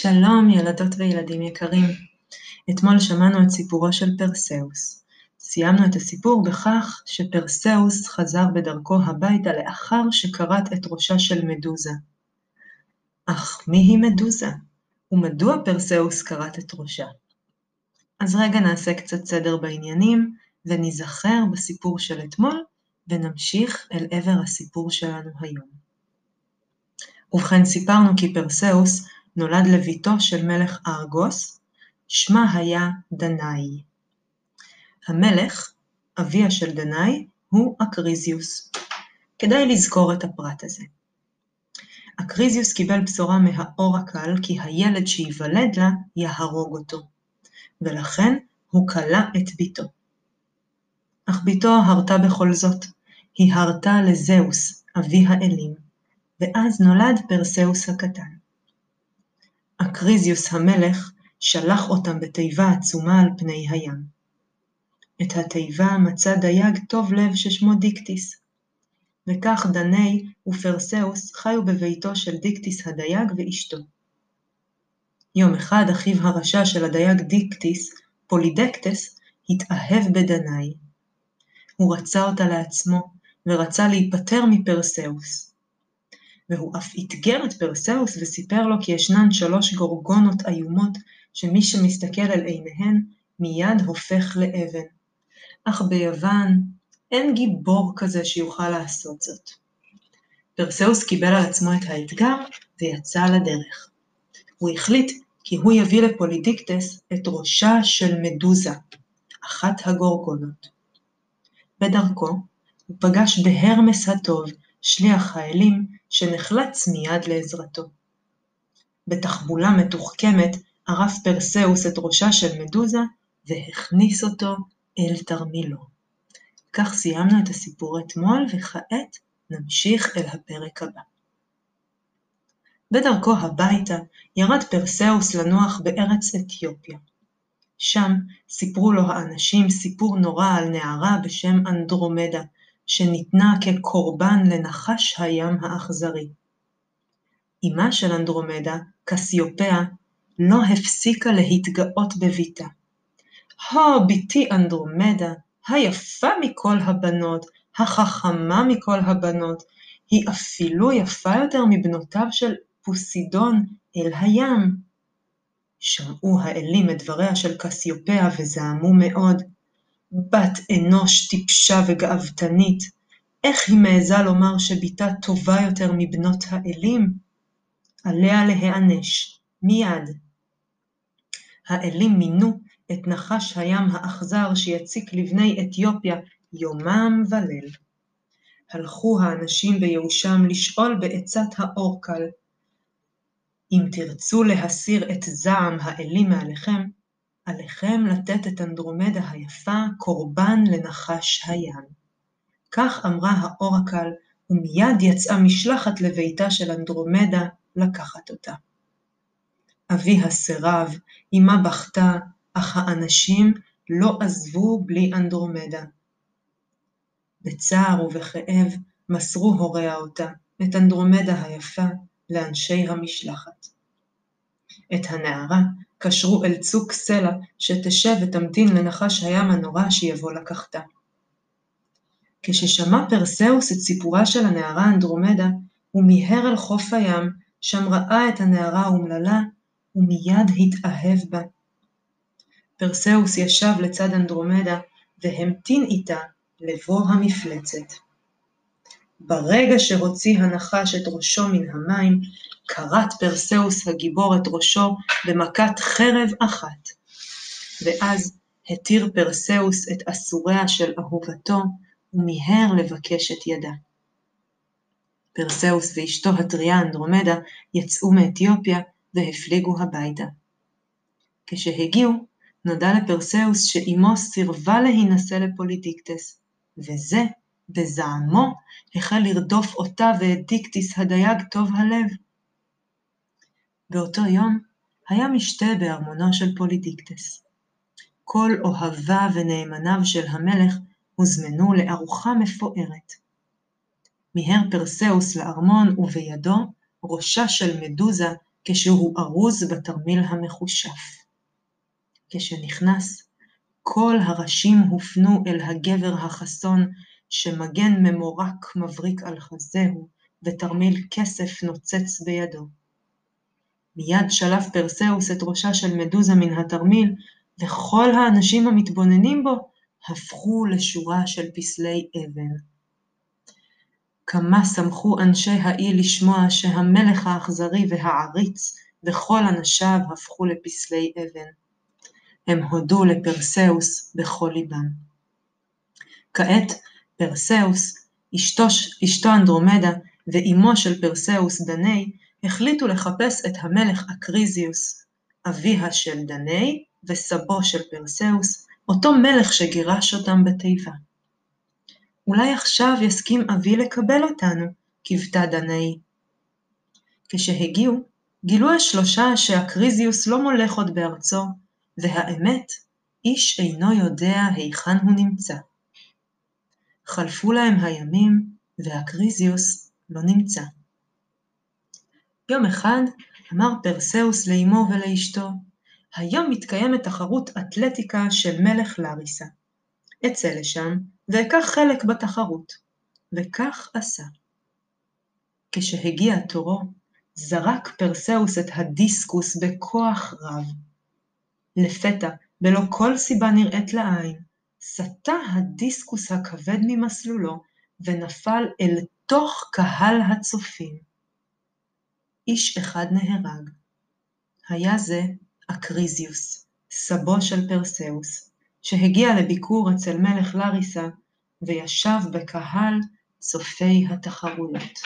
שלום ילדות וילדים יקרים. אתמול שמענו את סיפורו של פרסאוס. סיימנו את הסיפור בכך שפרסאוס חזר בדרכו הביתה לאחר שכרת את ראשה של מדוזה. אך מי היא מדוזה? ומדוע פרסאוס כרת את ראשה? אז רגע נעשה קצת סדר בעניינים וניזכר בסיפור של אתמול ונמשיך אל עבר הסיפור שלנו היום. ובכן סיפרנו כי פרסאוס נולד לבתו של מלך ארגוס, שמה היה דנאי. המלך, אביה של דנאי, הוא אקריזיוס. כדאי לזכור את הפרט הזה. אקריזיוס קיבל בשורה מהאורקל כי הילד שייוולד לה יהרוג אותו, ולכן הוא כלא את בתו. אך בתו הרתה בכל זאת, היא הרתה לזאוס, אבי האלים, ואז נולד פרסאוס הקטן. אקריזיוס המלך שלח אותם בתיבה עצומה על פני הים. את התיבה מצא דייג טוב לב ששמו דיקטיס. וכך דנאי ופרסאוס חיו בביתו של דיקטיס הדייג ואשתו. יום אחד אחיו הרשע של הדייג דיקטיס, פולידקטס, התאהב בדנאי. הוא רצה אותה לעצמו, ורצה להיפטר מפרסאוס. והוא אף אתגר את פרסאוס וסיפר לו כי ישנן שלוש גורגונות איומות שמי שמסתכל על עיניהן מיד הופך לאבן. אך ביוון אין גיבור כזה שיוכל לעשות זאת. פרסאוס קיבל על עצמו את האתגר ויצא לדרך. הוא החליט כי הוא יביא לפולידיקטס את ראשה של מדוזה, אחת הגורגונות. בדרכו הוא פגש בהרמס הטוב, שליח האלים, שנחלץ מיד לעזרתו. בתחבולה מתוחכמת ערף פרסאוס את ראשה של מדוזה והכניס אותו אל תרמילו. כך סיימנו את הסיפור אתמול וכעת נמשיך אל הפרק הבא. בדרכו הביתה ירד פרסאוס לנוח בארץ אתיופיה. שם סיפרו לו האנשים סיפור נורא על נערה בשם אנדרומדה, שניתנה כקורבן לנחש הים האכזרי. אמה של אנדרומדה, קסיופאה, לא הפסיקה להתגאות בביתה. הו, בתי אנדרומדה, היפה מכל הבנות, החכמה מכל הבנות, היא אפילו יפה יותר מבנותיו של פוסידון אל הים. שמעו האלים את דבריה של קסיופאה וזעמו מאוד. בת אנוש טיפשה וגאוותנית, איך היא מעיזה לומר שבתה טובה יותר מבנות האלים? עליה להיענש, מיד. האלים מינו את נחש הים האכזר שיציק לבני אתיופיה יומם וליל. הלכו האנשים בייאושם לשאול בעצת האורקל, אם תרצו להסיר את זעם האלים מעליכם, עליכם לתת את אנדרומדה היפה קורבן לנחש הים. כך אמרה האורקל, ומיד יצאה משלחת לביתה של אנדרומדה לקחת אותה. אביה סירב, אמה בכתה, אך האנשים לא עזבו בלי אנדרומדה. בצער ובכאב מסרו הוריה אותה, את אנדרומדה היפה, לאנשי המשלחת. את הנערה קשרו אל צוק סלע שתשב ותמתין לנחש הים הנורא שיבוא לקחתה. כששמע פרסאוס את סיפורה של הנערה אנדרומדה, הוא מיהר אל חוף הים, שם ראה את הנערה האומללה, ומיד התאהב בה. פרסאוס ישב לצד אנדרומדה, והמתין איתה לבוא המפלצת. ברגע שהוציא הנחש את ראשו מן המים, כרת פרסאוס הגיבור את ראשו במכת חרב אחת. ואז התיר פרסאוס את אסוריה של אהובתו, ומיהר לבקש את ידה. פרסאוס ואשתו הטריה אנדרומדה יצאו מאתיופיה והפליגו הביתה. כשהגיעו, נודע לפרסאוס שאמו סירבה להינשא לפולידקטס, וזה, בזעמו, החל לרדוף אותה ואת דיקטיס הדייג טוב הלב. באותו יום היה משתה בארמונו של פולידקטס. כל אוהביו ונאמניו של המלך הוזמנו לארוחה מפוארת. מיהר פרסאוס לארמון ובידו ראשה של מדוזה כשהוא ארוז בתרמיל המכושף. כשנכנס, כל הראשים הופנו אל הגבר החסון, שמגן ממורק מבריק על חזהו, ותרמיל כסף נוצץ בידו. מיד שלף פרסאוס את ראשה של מדוזה מן התרמיל, וכל האנשים המתבוננים בו הפכו לשורה של פסלי אבן. כמה שמחו אנשי האי לשמוע שהמלך האכזרי והעריץ וכל אנשיו הפכו לפסלי אבן. הם הודו לפרסאוס בכל ליבם. כעת פרסאוס, אשתו, אנדרומדה ואימו של פרסאוס דנאה החליטו לחפש את המלך אקריזיוס, אביה של דני וסבו של פרסאוס, אותו מלך שגירש אותם בתיבה. אולי עכשיו יסכים אבי לקבל אותנו, קיוותה דנאי. כשהגיעו, גילו השלושה שאקריזיוס לא מולך עוד בארצו, והאמת, איש אינו יודע היכן הוא נמצא. חלפו להם הימים, ואקריזיוס לא נמצא. יום אחד אמר פרסאוס לאמו ולאשתו, היום מתקיימת תחרות אתלטיקה של מלך לאריסה. אצא לשם ואקח חלק בתחרות. וכך עשה. כשהגיע תורו, זרק פרסאוס את הדיסקוס בכוח רב. לפתע, בלא כל סיבה נראית לעין, סטה הדיסקוס הכבד ממסלולו ונפל אל תוך קהל הצופים. איש אחד נהרג. היה זה אקריזיוס, סבו של פרסאוס, שהגיע לביקור אצל מלך לריסה וישב בקהל צופי התחרויות.